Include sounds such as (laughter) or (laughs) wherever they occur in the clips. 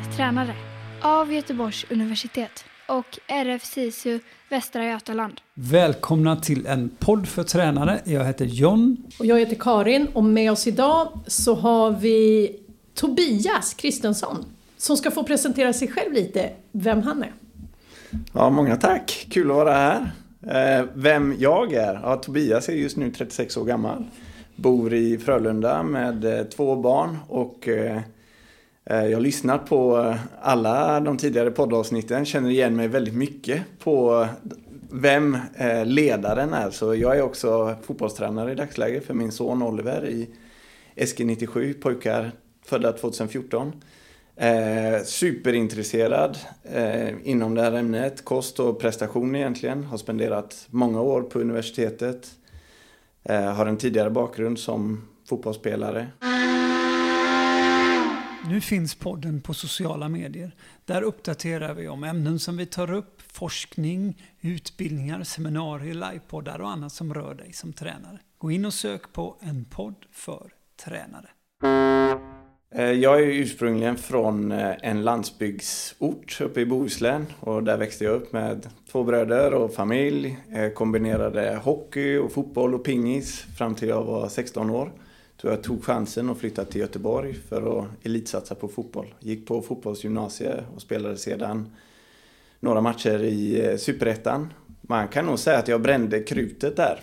för tränare av Göteborgs universitet och RF SISU Västra Götaland. Välkomna till en podd för tränare. Jag heter John. Och jag heter Karin och med oss idag så har vi Tobias Kristensson som ska få presentera sig själv lite, vem han är. Ja, många tack. Kul att vara här. Eh, vem jag är? Ja, Tobias är just nu 36 år gammal. Bor i Frölunda med eh, två barn och eh, Eh, jag har lyssnat på eh, alla de tidigare poddavsnitten, känner igen mig väldigt mycket på eh, vem ledaren är. Så jag är också fotbollstränare i dagsläget för min son Oliver i SG97, pojkar födda 2014. Eh, superintresserad eh, inom det här ämnet, kost och prestation egentligen. Har spenderat många år på universitetet. Eh, har en tidigare bakgrund som fotbollsspelare. Nu finns podden på sociala medier. Där uppdaterar vi om ämnen som vi tar upp, forskning, utbildningar, seminarier, livepoddar och annat som rör dig som tränare. Gå in och sök på en podd för tränare. Eh, jag är ursprungligen från eh, en landsbygdsort uppe i Bohuslän och där växte jag upp med två bröder och familj. Jag kombinerade hockey och fotboll och pingis fram till jag var 16 år tror jag tog chansen och flyttade till Göteborg för att elitsatsa på fotboll. Gick på fotbollsgymnasie och spelade sedan några matcher i eh, Superettan. Man kan nog säga att jag brände krutet där.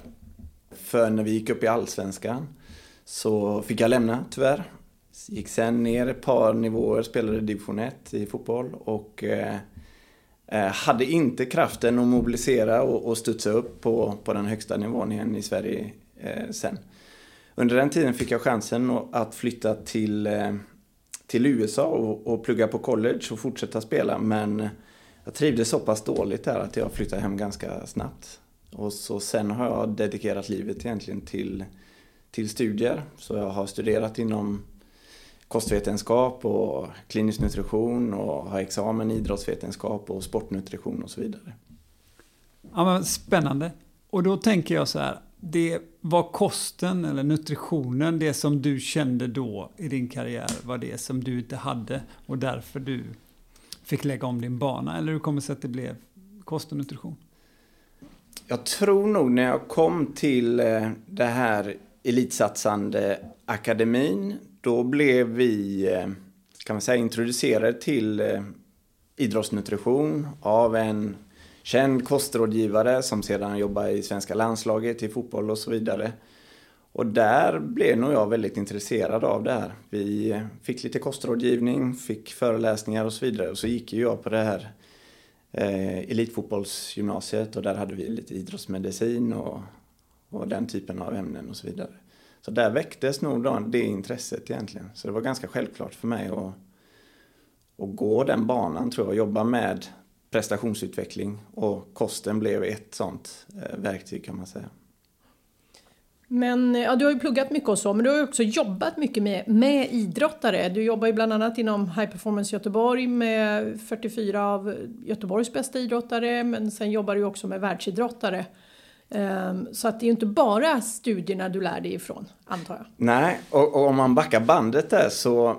För när vi gick upp i Allsvenskan så fick jag lämna tyvärr Gick sen ner ett par nivåer, spelade division 1 i fotboll och eh, eh, hade inte kraften att mobilisera och, och studsa upp på, på den högsta nivån igen i Sverige eh, sen. Under den tiden fick jag chansen att flytta till, eh, till USA och, och plugga på college och fortsätta spela men jag trivdes så pass dåligt där att jag flyttade hem ganska snabbt. Och så sen har jag dedikerat livet egentligen till, till studier. Så jag har studerat inom kostvetenskap och klinisk nutrition och har examen i idrottsvetenskap och sportnutrition och så vidare. Ja, men spännande. Och då tänker jag så här, det var kosten eller nutritionen, det som du kände då i din karriär, var det som du inte hade och därför du fick lägga om din bana? Eller hur kommer det sig att det blev kost och nutrition? Jag tror nog när jag kom till eh, det här elitsatsande akademin då blev vi, eh, kan man säga, introducerade till eh, idrottsnutrition av en känd kostrådgivare som sedan jobbar i svenska landslaget i fotboll och så vidare. Och där blev nog jag väldigt intresserad av det här. Vi fick lite kostrådgivning, fick föreläsningar och så vidare. Och så gick ju jag på det här eh, elitfotbollsgymnasiet och där hade vi lite idrottsmedicin och, och den typen av ämnen och så vidare. Så där väcktes nog då det intresset egentligen. Så det var ganska självklart för mig att, att gå den banan tror jag, och jobba med prestationsutveckling och kosten blev ett sånt eh, verktyg kan man säga. Men ja, du har ju pluggat mycket och så, men du har också jobbat mycket med, med idrottare. Du jobbar ju bland annat inom High Performance Göteborg med 44 av Göteborgs bästa idrottare, men sen jobbar du också med världsidrottare. Ehm, så att det är ju inte bara studierna du lär dig ifrån, antar jag. Nej, och, och om man backar bandet där så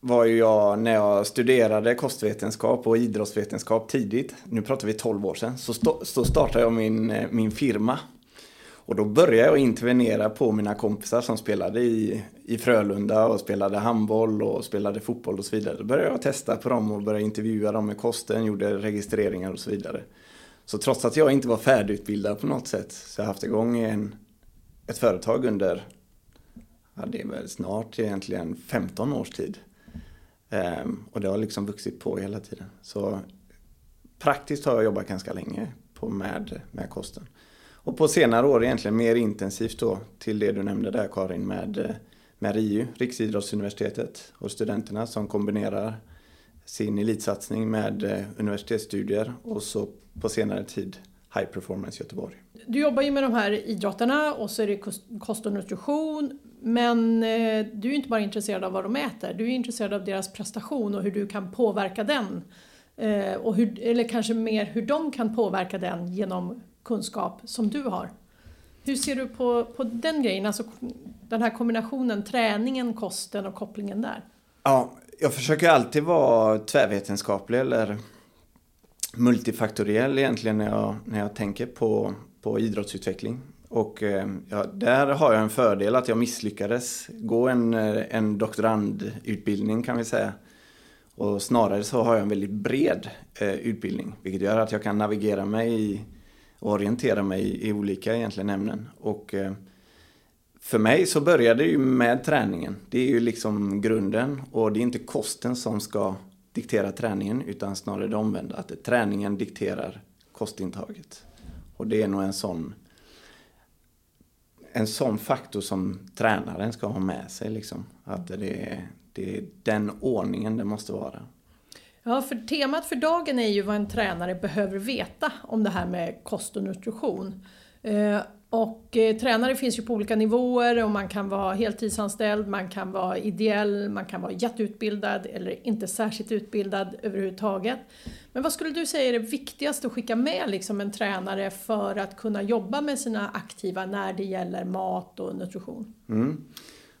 var ju jag, när jag studerade kostvetenskap och idrottsvetenskap tidigt, nu pratar vi 12 år sedan, så, st så startade jag min, eh, min firma. Och då började jag intervenera på mina kompisar som spelade i, i Frölunda och spelade handboll och spelade fotboll och så vidare. Då började jag testa på dem och började intervjua dem med kosten, gjorde registreringar och så vidare. Så trots att jag inte var färdigutbildad på något sätt så har jag haft igång en, ett företag under, ja det är väl snart egentligen 15 års tid. Ehm, och det har liksom vuxit på hela tiden. Så praktiskt har jag jobbat ganska länge på med, med kosten. Och på senare år egentligen mer intensivt då till det du nämnde där Karin med, med RIU, Riksidrottsuniversitetet och studenterna som kombinerar sin elitsatsning med eh, universitetsstudier och så på senare tid High Performance Göteborg. Du jobbar ju med de här idrotterna och så är det kost och nutrition. Men eh, du är inte bara intresserad av vad de äter, du är intresserad av deras prestation och hur du kan påverka den. Eh, och hur, eller kanske mer hur de kan påverka den genom kunskap som du har. Hur ser du på, på den grejen, alltså den här kombinationen träningen, kosten och kopplingen där? Ja, jag försöker alltid vara tvärvetenskaplig eller multifaktoriell egentligen när jag, när jag tänker på, på idrottsutveckling. Och eh, ja, där har jag en fördel att jag misslyckades gå en, eh, en doktorandutbildning kan vi säga. Och snarare så har jag en väldigt bred eh, utbildning, vilket gör att jag kan navigera mig i, och orientera mig i, i olika egentligen ämnen. Och eh, för mig så började det ju med träningen. Det är ju liksom grunden och det är inte kosten som ska diktera träningen utan snarare det omvända. Att träningen dikterar kostintaget. Och det är nog en sån en sån faktor som tränaren ska ha med sig. Liksom. Att det är, det är den ordningen det måste vara. Ja, för temat för dagen är ju vad en tränare behöver veta om det här med kost och nutrition. Eh, och eh, tränare finns ju på olika nivåer och man kan vara heltidsanställd, man kan vara ideell, man kan vara jätteutbildad eller inte särskilt utbildad överhuvudtaget. Men vad skulle du säga är det viktigaste att skicka med liksom en tränare för att kunna jobba med sina aktiva när det gäller mat och nutrition? Mm.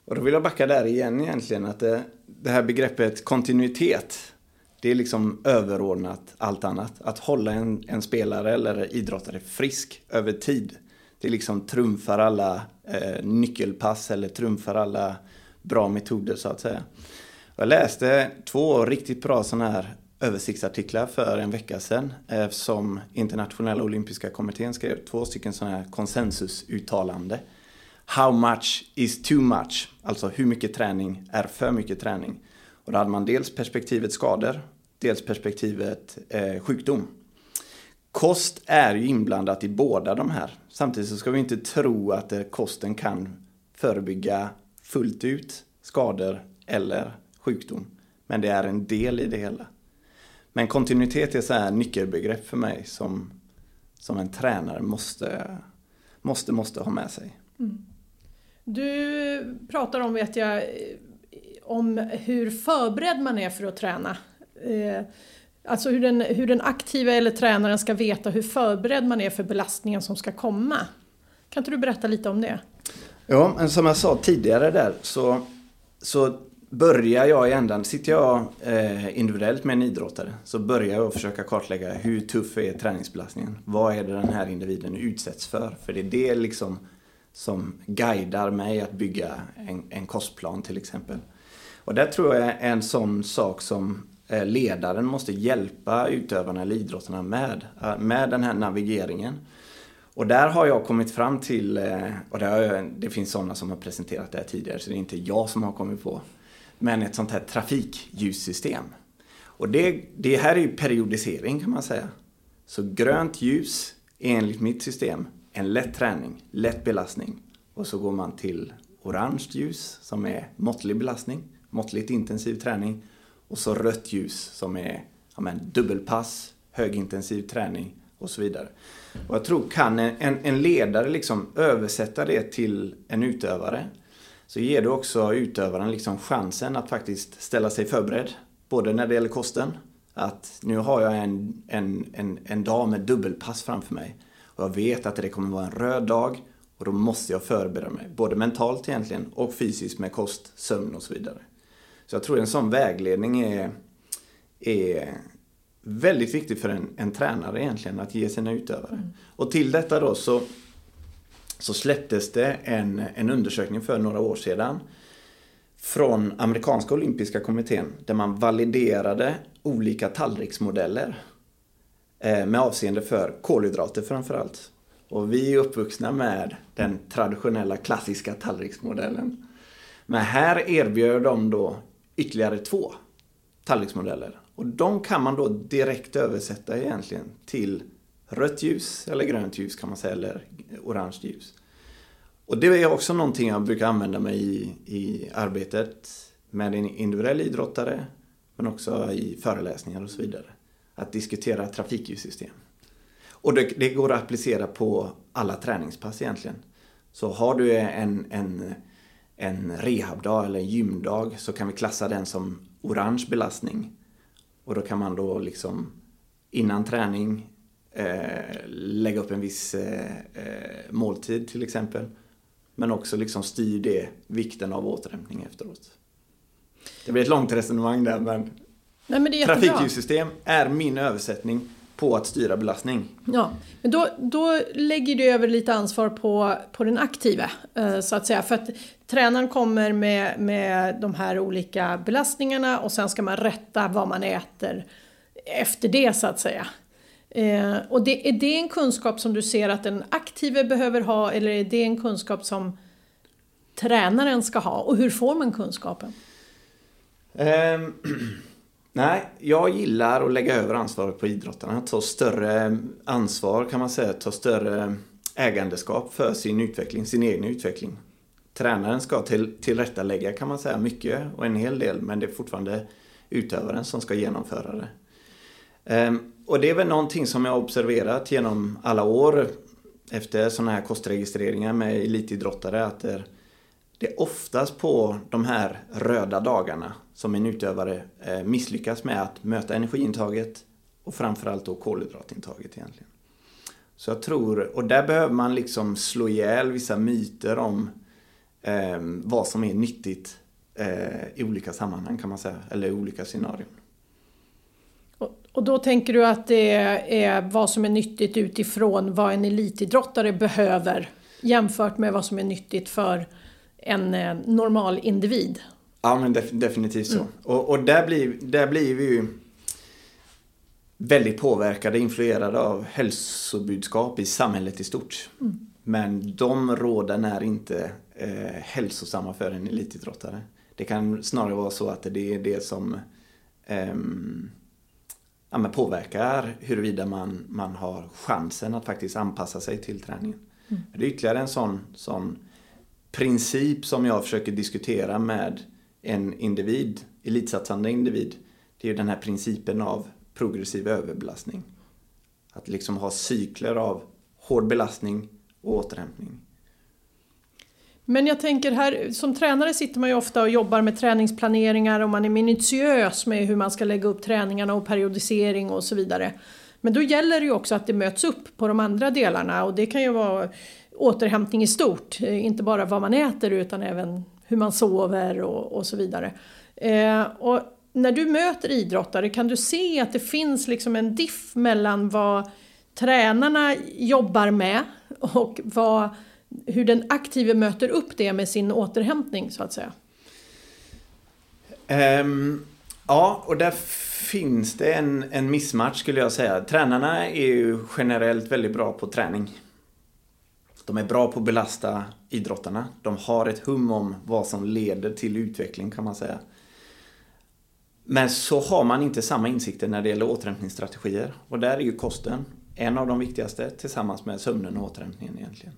Och då vill jag backa där igen egentligen att det, det här begreppet kontinuitet det är liksom överordnat allt annat. Att hålla en, en spelare eller idrottare frisk över tid det liksom trumfar alla eh, nyckelpass eller trumfar alla bra metoder så att säga. Jag läste två riktigt bra sådana här översiktsartiklar för en vecka sedan eh, som internationella olympiska kommittén skrev. Två stycken sådana här konsensusuttalande. How much is too much? Alltså hur mycket träning är för mycket träning? Och då hade man dels perspektivet skador, dels perspektivet eh, sjukdom. Kost är ju inblandat i båda de här. Samtidigt så ska vi inte tro att eh, kosten kan förebygga fullt ut skador eller sjukdom. Men det är en del i det hela. Men kontinuitet är så här nyckelbegrepp för mig som, som en tränare måste, måste, måste ha med sig. Mm. Du pratar om, vet jag, om hur förberedd man är för att träna. Eh, Alltså hur den, hur den aktiva eller tränaren ska veta hur förberedd man är för belastningen som ska komma. Kan inte du berätta lite om det? Ja, men som jag sa tidigare där så, så börjar jag i ändan, sitter jag eh, individuellt med en idrottare så börjar jag försöka kartlägga hur tuff är träningsbelastningen? Vad är det den här individen utsätts för? För det är det liksom som guidar mig att bygga en, en kostplan till exempel. Och där tror jag är en sån sak som Eh, ledaren måste hjälpa utövarna eller idrottarna med, eh, med den här navigeringen. Och där har jag kommit fram till, eh, och det, det finns sådana som har presenterat det här tidigare så det är inte jag som har kommit på, men ett sånt här trafikljussystem. Och det, det här är ju periodisering kan man säga. Så grönt ljus är enligt mitt system en lätt träning, lätt belastning. Och så går man till orange ljus som är måttlig belastning, måttligt intensiv träning. Och så rött ljus som är ja, men, dubbelpass, högintensiv träning och så vidare. Och jag tror kan en, en ledare liksom översätta det till en utövare så ger du också utövaren liksom chansen att faktiskt ställa sig förberedd. Både när det gäller kosten, att nu har jag en, en, en, en dag med dubbelpass framför mig. Och jag vet att det kommer vara en röd dag och då måste jag förbereda mig. Både mentalt egentligen och fysiskt med kost, sömn och så vidare. Så jag tror en sån vägledning är, är väldigt viktig för en, en tränare egentligen att ge sina utövare. Mm. Och till detta då så, så släpptes det en, en undersökning för några år sedan från amerikanska olympiska kommittén där man validerade olika tallriksmodeller eh, med avseende för kolhydrater framförallt. Och vi är uppvuxna med den traditionella klassiska tallriksmodellen. Men här erbjöd de då ytterligare två tallriksmodeller. Och de kan man då direkt översätta egentligen till rött ljus eller grönt ljus kan man säga, eller orange ljus. Och det är också någonting jag brukar använda mig i, i arbetet med en individuell idrottare men också i föreläsningar och så vidare. Att diskutera trafikljussystem. Och det, det går att applicera på alla träningspass egentligen. Så har du en, en en rehabdag eller en gymdag så kan vi klassa den som orange belastning. Och då kan man då liksom innan träning eh, lägga upp en viss eh, eh, måltid till exempel. Men också liksom styr det vikten av återhämtning efteråt. Det blir ett långt resonemang där men, Nej, men det är jättebra. trafikljussystem är min översättning på att styra belastning. Ja, men då, då lägger du över lite ansvar på, på den aktive, eh, så att säga. För att tränaren kommer med, med de här olika belastningarna och sen ska man rätta vad man äter efter det, så att säga. Eh, och det, är det en kunskap som du ser att den aktive behöver ha eller är det en kunskap som tränaren ska ha? Och hur får man kunskapen? Ehm, (clears throat) nej, jag gillar att lägga över ansvaret på idrottarna. Ta större ansvar kan man säga. Ta större ägandeskap för sin utveckling, sin egen utveckling. Tränaren ska till, tillrättalägga kan man säga mycket och en hel del men det är fortfarande utövaren som ska genomföra det. Ehm, och det är väl någonting som jag har observerat genom alla år efter sådana här kostregistreringar med elitidrottare att det är, det är oftast på de här röda dagarna som en utövare eh, misslyckas med att möta energiintaget och framförallt då kolhydratintaget egentligen. Så jag tror, och där behöver man liksom slå ihjäl vissa myter om eh, vad som är nyttigt eh, i olika sammanhang kan man säga, eller i olika scenarion. Och, och då tänker du att det är vad som är nyttigt utifrån vad en elitidrottare behöver jämfört med vad som är nyttigt för en eh, normal individ? Ja men def definitivt så. Och, och där, blir, där blir vi ju väldigt påverkade, influerade av hälsobudskap i samhället i stort. Men de råden är inte eh, hälsosamma för en elitidrottare. Det kan snarare vara så att det är det som ehm, ja, påverkar huruvida man, man har chansen att faktiskt anpassa sig till träningen. Det är ytterligare en sån, sån princip som jag försöker diskutera med en individ, elitsatsande individ. Det är ju den här principen av progressiv överbelastning. Att liksom ha cykler av hård belastning och återhämtning. Men jag tänker här, som tränare sitter man ju ofta och jobbar med träningsplaneringar och man är minutiös med hur man ska lägga upp träningarna och periodisering och så vidare. Men då gäller det ju också att det möts upp på de andra delarna och det kan ju vara återhämtning i stort, eh, inte bara vad man äter utan även hur man sover och, och så vidare. Eh, och när du möter idrottare, kan du se att det finns liksom en diff mellan vad tränarna jobbar med och vad, hur den aktive möter upp det med sin återhämtning så att säga? Um, ja, och där finns det en, en missmatch skulle jag säga. Tränarna är ju generellt väldigt bra på träning. De är bra på att belasta idrottarna. De har ett hum om vad som leder till utveckling kan man säga. Men så har man inte samma insikter när det gäller återhämtningsstrategier. Och där är ju kosten en av de viktigaste tillsammans med sömnen och återhämtningen egentligen.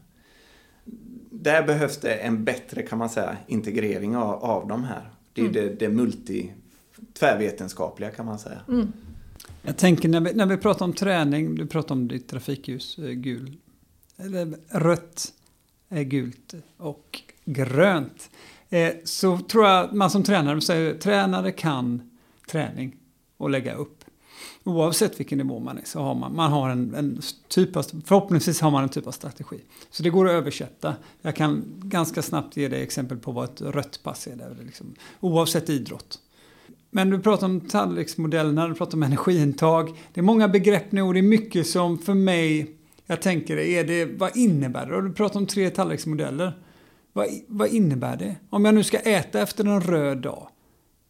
Där behövs det en bättre kan man säga integrering av, av de här. Det är mm. det, det multi tvärvetenskapliga kan man säga. Mm. Jag tänker när vi, när vi pratar om träning, du pratar om ditt trafikljus, eh, gul, eller rött är gult och grönt. Eh, så tror jag att man som tränare säger tränare kan träning och lägga upp. Oavsett vilken nivå man är så har man, man har en, en typ av, förhoppningsvis har man en typ av strategi. Så det går att översätta. Jag kan ganska snabbt ge dig exempel på vad ett rött pass är. Där, liksom, oavsett idrott. Men du pratar om tallriksmodellerna, du pratar om energiintag. Det är många begrepp nu och det är mycket som för mig, jag tänker, är det, vad innebär det? Du pratar om tre tallriksmodeller. Vad, vad innebär det? Om jag nu ska äta efter en röd dag,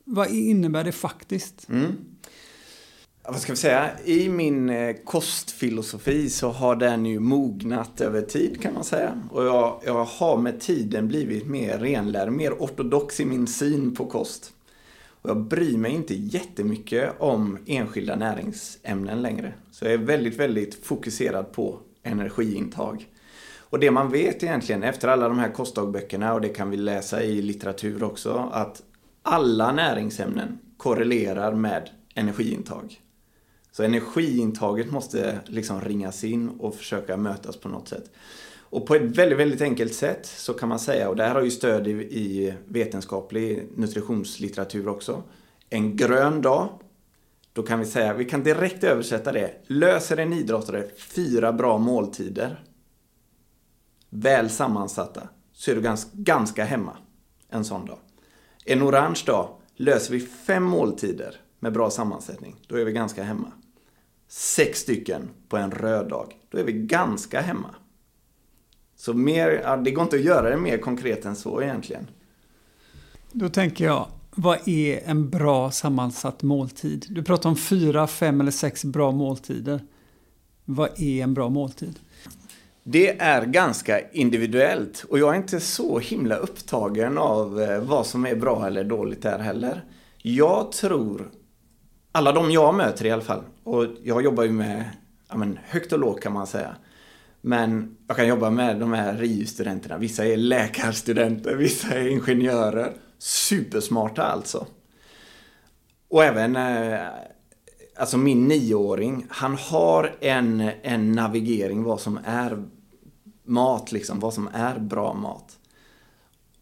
vad innebär det faktiskt? Mm. Vad ska vi säga? I min eh, kostfilosofi så har den ju mognat över tid kan man säga. Och jag, jag har med tiden blivit mer renlärd, mer ortodox i min syn på kost. Och jag bryr mig inte jättemycket om enskilda näringsämnen längre. Så jag är väldigt, väldigt fokuserad på energiintag. Och det man vet egentligen efter alla de här kostdagböckerna och det kan vi läsa i litteratur också att alla näringsämnen korrelerar med energiintag. Så energiintaget måste liksom ringas in och försöka mötas på något sätt. Och på ett väldigt, väldigt enkelt sätt så kan man säga, och det här har ju stöd i, i vetenskaplig nutritionslitteratur också. En grön dag, då kan vi säga, vi kan direkt översätta det. Löser en idrottare fyra bra måltider, väl sammansatta, så är du ganska, ganska hemma en sån dag. En orange dag, Löser vi fem måltider med bra sammansättning, då är vi ganska hemma. Sex stycken på en röd dag, då är vi ganska hemma. Så mer, det går inte att göra det mer konkret än så egentligen. Då tänker jag, vad är en bra sammansatt måltid? Du pratar om fyra, fem eller sex bra måltider. Vad är en bra måltid? Det är ganska individuellt och jag är inte så himla upptagen av eh, vad som är bra eller dåligt där heller. Jag tror, alla de jag möter i alla fall, och jag jobbar ju med ja, men, högt och lågt kan man säga. Men jag kan jobba med de här RIU-studenterna. Vissa är läkarstudenter, vissa är ingenjörer. Supersmarta alltså. Och även eh, alltså min nioåring, han har en, en navigering vad som är mat, liksom, vad som är bra mat.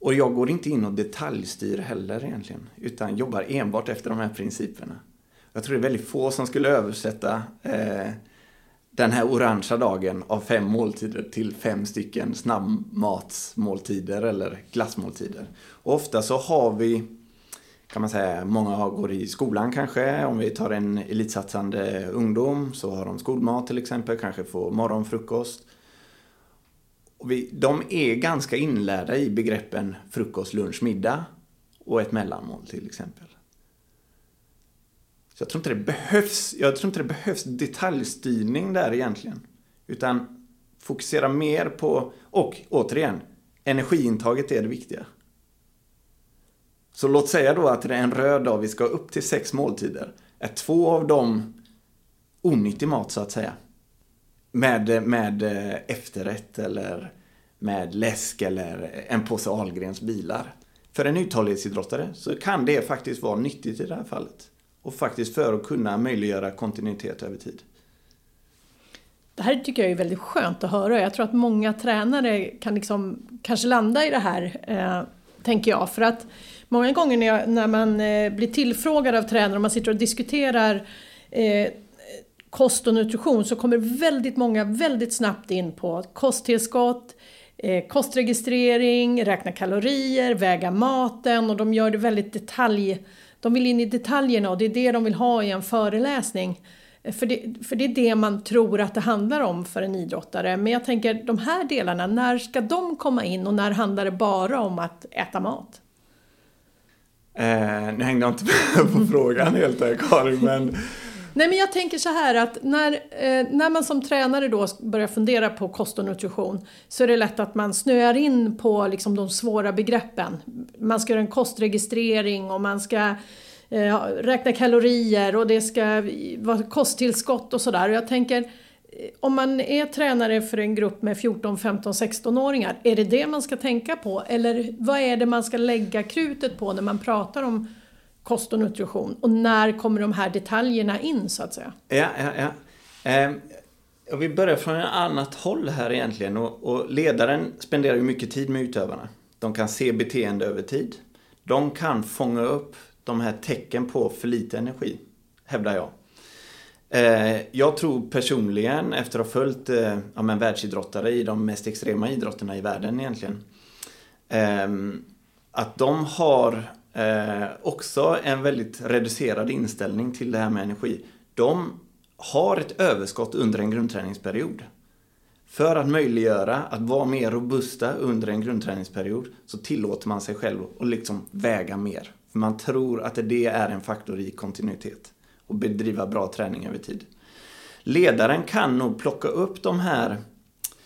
Och jag går inte in och detaljstyr heller egentligen, utan jobbar enbart efter de här principerna. Jag tror det är väldigt få som skulle översätta eh, den här orangea dagen av fem måltider till fem stycken snabbmatsmåltider eller glassmåltider. Och ofta så har vi kan man säga, många går i skolan kanske. Om vi tar en elitsatsande ungdom så har de skolmat till exempel, kanske får morgonfrukost. Och vi, de är ganska inlärda i begreppen frukost, lunch, middag och ett mellanmål till exempel. Så jag tror inte det behövs, jag tror inte det behövs detaljstyrning där egentligen. Utan fokusera mer på, och återigen, energiintaget är det viktiga. Så låt säga då att det är en röd dag, vi ska upp till sex måltider. Är två av dem onyttig mat så att säga? Med, med eh, efterrätt eller med läsk eller en påse Ahlgrens bilar. För en uthållighetsidrottare så kan det faktiskt vara nyttigt i det här fallet. Och faktiskt för att kunna möjliggöra kontinuitet över tid. Det här tycker jag är väldigt skönt att höra. Jag tror att många tränare kan liksom kanske landa i det här, eh, tänker jag. För att många gånger när, jag, när man eh, blir tillfrågad av tränare och man sitter och diskuterar eh, kost och nutrition så kommer väldigt många väldigt snabbt in på kosttillskott, eh, kostregistrering, räkna kalorier, väga maten och de gör det väldigt detalj... De vill in i detaljerna och det är det de vill ha i en föreläsning. För det, för det är det man tror att det handlar om för en idrottare. Men jag tänker, de här delarna, när ska de komma in och när handlar det bara om att äta mat? Eh, nu hängde jag inte med (laughs) på frågan helt där Karin, men... Nej men jag tänker så här att när, eh, när man som tränare då börjar fundera på kost och nutrition så är det lätt att man snöar in på liksom de svåra begreppen. Man ska göra en kostregistrering och man ska eh, räkna kalorier och det ska vara kosttillskott och sådär. Jag tänker eh, om man är tränare för en grupp med 14, 15, 16-åringar, är det det man ska tänka på? Eller vad är det man ska lägga krutet på när man pratar om kost och nutrition? Och när kommer de här detaljerna in så att säga? Ja, ja, ja. Eh, jag vill från ett annat håll här egentligen. Och, och ledaren spenderar ju mycket tid med utövarna. De kan se beteende över tid. De kan fånga upp de här tecken på för lite energi, hävdar jag. Eh, jag tror personligen, efter att ha följt eh, ja, men världsidrottare i de mest extrema idrotterna i världen egentligen, ehm, att de har eh, också en väldigt reducerad inställning till det här med energi. De har ett överskott under en grundträningsperiod. För att möjliggöra att vara mer robusta under en grundträningsperiod så tillåter man sig själv att liksom väga mer. För man tror att det är en faktor i kontinuitet och bedriva bra träning över tid. Ledaren kan nog plocka upp de här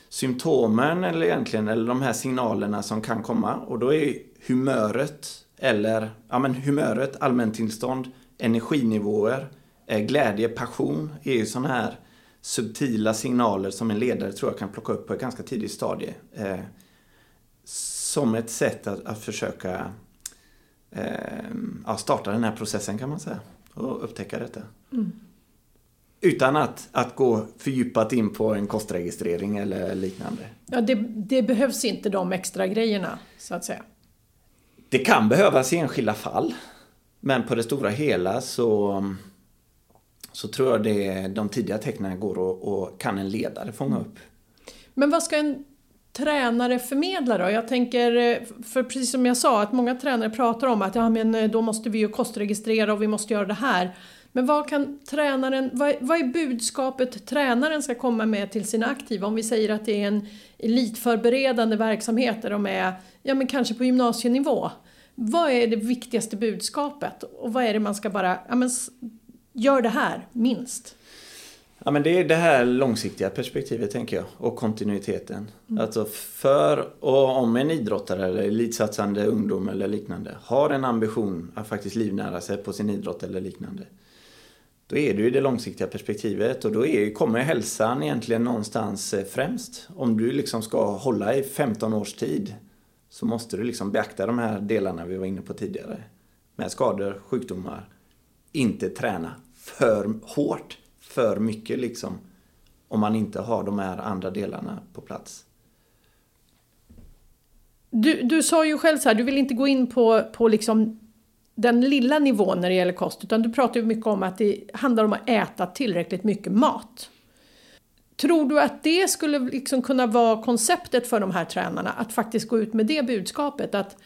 symptomen eller egentligen, eller de här signalerna som kan komma och då är humöret eller, ja men humöret, allmäntillstånd, energinivåer, eh, glädje, passion är ju sådana här subtila signaler som en ledare tror jag kan plocka upp på ett ganska tidigt stadie. Eh, som ett sätt att, att försöka eh, ja, starta den här processen kan man säga och upptäcka detta. Mm. Utan att, att gå fördjupat in på en kostregistrering eller liknande. Ja, det, det behövs inte de extra grejerna, så att säga. Det kan behövas i enskilda fall. Men på det stora hela så, så tror jag det de tidiga tecknen går och, och kan en ledare fånga upp. Men vad ska en tränare förmedla då? Jag tänker, för precis som jag sa, att många tränare pratar om att ja, men eh, då måste vi ju kostregistrera och vi måste göra det här. Men vad kan tränaren, vad, vad är budskapet tränaren ska komma med till sina aktiva? Om vi säger att det är en elitförberedande verksamhet där de är, ja men kanske på gymnasienivå. Vad är det viktigaste budskapet? Och vad är det man ska bara, ja men gör det här, minst? Ja, men det är det här långsiktiga perspektivet tänker jag och kontinuiteten. Mm. Alltså för och om en idrottare eller elitsatsande ungdom eller liknande har en ambition att faktiskt livnära sig på sin idrott eller liknande. Då är det ju det långsiktiga perspektivet och då är, kommer hälsan egentligen någonstans eh, främst. Om du liksom ska hålla i 15 års tid så måste du liksom beakta de här delarna vi var inne på tidigare. Med skador, sjukdomar. Inte träna för hårt för mycket liksom. Om man inte har de här andra delarna på plats. Du, du sa ju själv så här, du vill inte gå in på, på liksom den lilla nivån när det gäller kost, utan du pratar ju mycket om att det handlar om att äta tillräckligt mycket mat. Tror du att det skulle liksom kunna vara konceptet för de här tränarna, att faktiskt gå ut med det budskapet? Att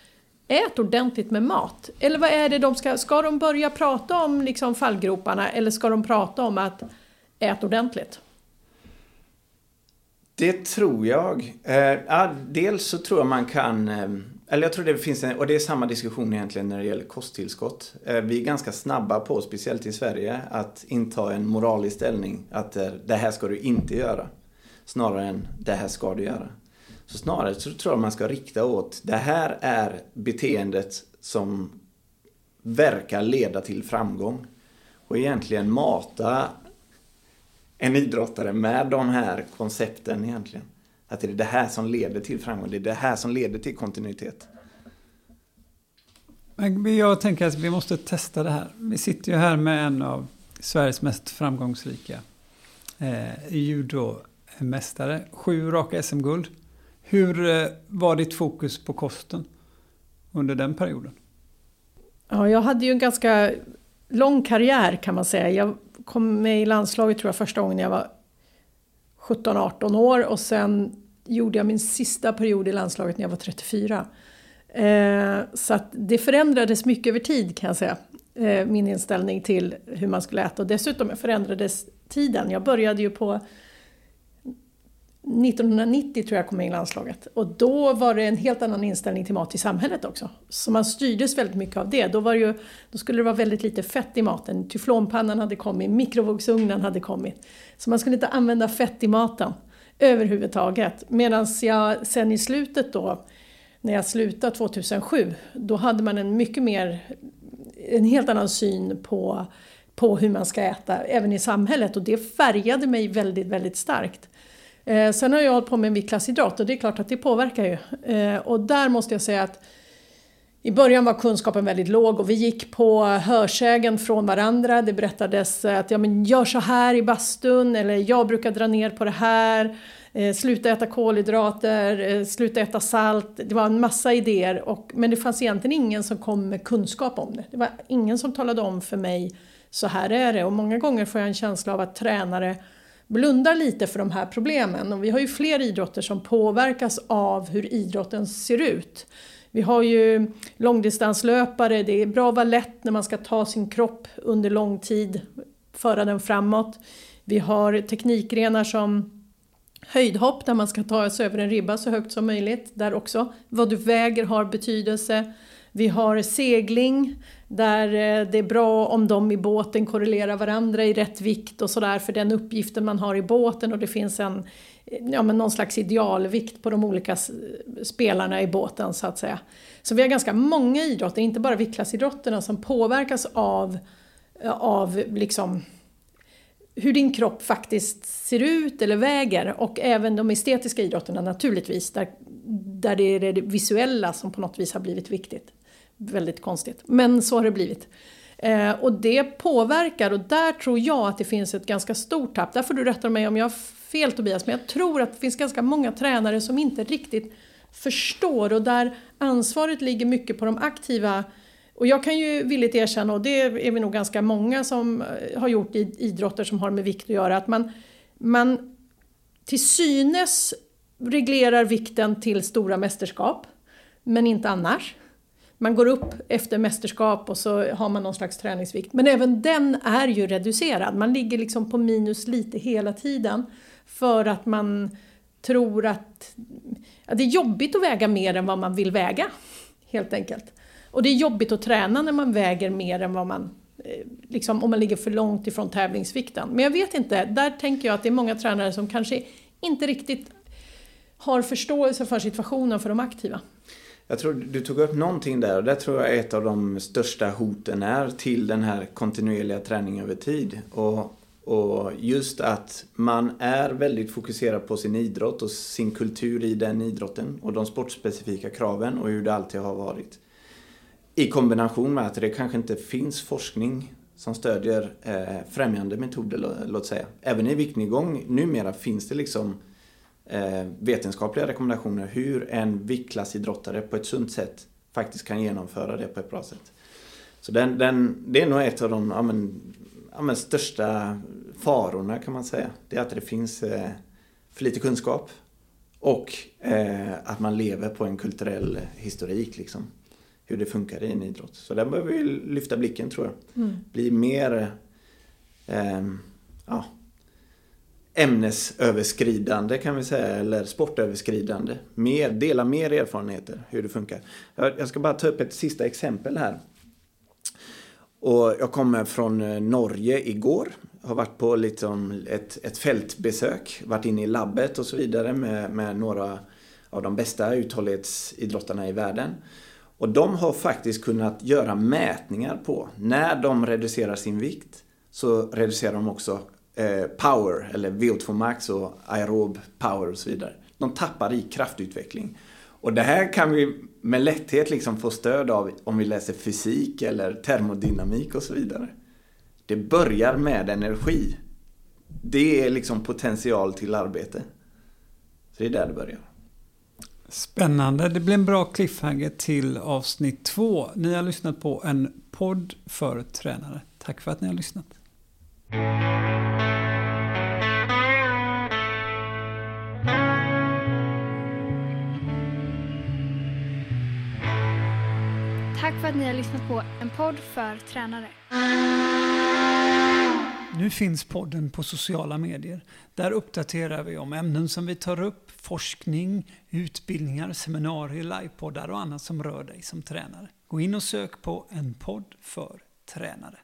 ät ordentligt med mat. Eller vad är det de ska, ska de börja prata om liksom fallgroparna eller ska de prata om att ät ordentligt? Det tror jag. Eh, dels så tror jag man kan, eh, eller jag tror det finns en, och det är samma diskussion egentligen när det gäller kosttillskott. Eh, vi är ganska snabba på, speciellt i Sverige, att inta en moralisk ställning. Att eh, det här ska du inte göra. Snarare än det här ska du göra. Så snarare så tror jag man ska rikta åt, det här är beteendet som verkar leda till framgång. Och egentligen mata en idrottare med de här koncepten egentligen. Att det är det här som leder till framgång, det är det här som leder till kontinuitet. Men jag tänker att vi måste testa det här. Vi sitter ju här med en av Sveriges mest framgångsrika eh, judomästare. Sju raka SM-guld. Hur eh, var ditt fokus på kosten under den perioden? Ja, jag hade ju en ganska lång karriär kan man säga. Jag kom med i landslaget tror jag första gången jag var 17-18 år och sen gjorde jag min sista period i landslaget när jag var 34. Eh, så att det förändrades mycket över tid kan jag säga. Eh, min inställning till hur man skulle äta och dessutom förändrades tiden. Jag började ju på 1990 tror jag kom in i landslaget och då var det en helt annan inställning till mat i samhället också. Så man styrdes väldigt mycket av det. Då, var det ju, då skulle det vara väldigt lite fett i maten. Tyflonpannan hade kommit, mikrovågsugnen hade kommit. Så man skulle inte använda fett i maten överhuvudtaget. Medan jag sen i slutet då, när jag slutade 2007, då hade man en mycket mer, en helt annan syn på, på hur man ska äta även i samhället och det färgade mig väldigt, väldigt starkt. Eh, sen har jag hållit på med en viktklassidrott och det är klart att det påverkar ju. Eh, och där måste jag säga att i början var kunskapen väldigt låg och vi gick på hörsägen från varandra. Det berättades att ja, men gör så här i bastun eller jag brukar dra ner på det här. Eh, sluta äta kolhydrater, eh, sluta äta salt. Det var en massa idéer och, men det fanns egentligen ingen som kom med kunskap om det. Det var ingen som talade om för mig så här är det och många gånger får jag en känsla av att tränare blundar lite för de här problemen. Och vi har ju fler idrotter som påverkas av hur idrotten ser ut. Vi har ju långdistanslöpare, det är bra att vara lätt när man ska ta sin kropp under lång tid, föra den framåt. Vi har teknikgrenar som höjdhopp där man ska ta sig över en ribba så högt som möjligt. Där också vad du väger har betydelse. Vi har segling där eh, det är bra om de i båten korrelerar varandra i rätt vikt och sådär för den uppgiften man har i båten och det finns en, ja, men någon slags idealvikt på de olika spelarna i båten så att säga. Så vi har ganska många idrotter, inte bara viktklassidrotterna, som påverkas av, eh, av liksom hur din kropp faktiskt ser ut eller väger och även de estetiska idrotterna naturligtvis där, där det är det visuella som på något vis har blivit viktigt väldigt konstigt. Men så har det blivit. Eh, och det påverkar och där tror jag att det finns ett ganska stort tapp. Där får du rätta mig om jag har fel Tobias, men jag tror att det finns ganska många tränare som inte riktigt förstår och där ansvaret ligger mycket på de aktiva och jag kan ju villigt erkänna, och det är vi nog ganska många som eh, har gjort i idrotter som har med vikt att göra, att man, man till synes reglerar vikten till stora mästerskap, men inte annars. Man går upp efter mästerskap och så har man någon slags träningsvikt. Men även den är ju reducerad. Man ligger liksom på minus lite hela tiden. För att man tror att att det är jobbigt att väga mer än vad man vill väga. Helt enkelt. Och det är jobbigt att träna när man väger mer än vad man eh, Liksom om man ligger för långt ifrån tävlingsvikten. Men jag vet inte, där tänker jag att det är många tränare som kanske inte riktigt har förståelse för situationen för de aktiva. Jag tror du tog upp någonting där och det tror jag är ett av de största hoten är till den här kontinuerliga träningen över tid. Och, och just att man är väldigt fokuserad på sin idrott och sin kultur i den idrotten och de sportspecifika kraven och hur det alltid har varit. I kombination med att det kanske inte finns forskning som stödjer eh, främjande metoder, låt säga. Även i viktnedgång numera finns det liksom vetenskapliga rekommendationer hur en viktklassidrottare på ett sunt sätt faktiskt kan genomföra det på ett bra sätt. Så den, den, det är nog ett av de ja, men, ja, men största farorna kan man säga. Det är att det finns eh, för lite kunskap och eh, att man lever på en kulturell historik. Liksom, hur det funkar i en idrott. Så där behöver vi lyfta blicken tror jag. Mm. Bli mer eh, ja, ämnesöverskridande kan vi säga, eller sportöverskridande. Mer, dela mer erfarenheter hur det funkar. Jag ska bara ta upp ett sista exempel här. Och jag kommer från eh, Norge igår. Har varit på liksom ett, ett fältbesök, varit inne i labbet och så vidare med, med några av de bästa uthållighetsidrottarna i världen. Och de har faktiskt kunnat göra mätningar på när de reducerar sin vikt så reducerar de också Eh, power, eller VO2 max och aerob power och så vidare. De tappar i kraftutveckling. Och det här kan vi med lätthet liksom få stöd av om vi läser fysik eller termodynamik och så vidare. Det börjar med energi. Det är liksom potential till arbete. Så det är där det börjar. Spännande. Det blir en bra cliffhanger till avsnitt två. Ni har lyssnat på en podd för tränare. Tack för att ni har lyssnat. Tack för att ni har lyssnat på en podd för tränare. Nu finns podden på sociala medier. Där uppdaterar vi om ämnen som vi tar upp, forskning, utbildningar, seminarier, livepoddar och annat som rör dig som tränare. Gå in och sök på en podd för tränare.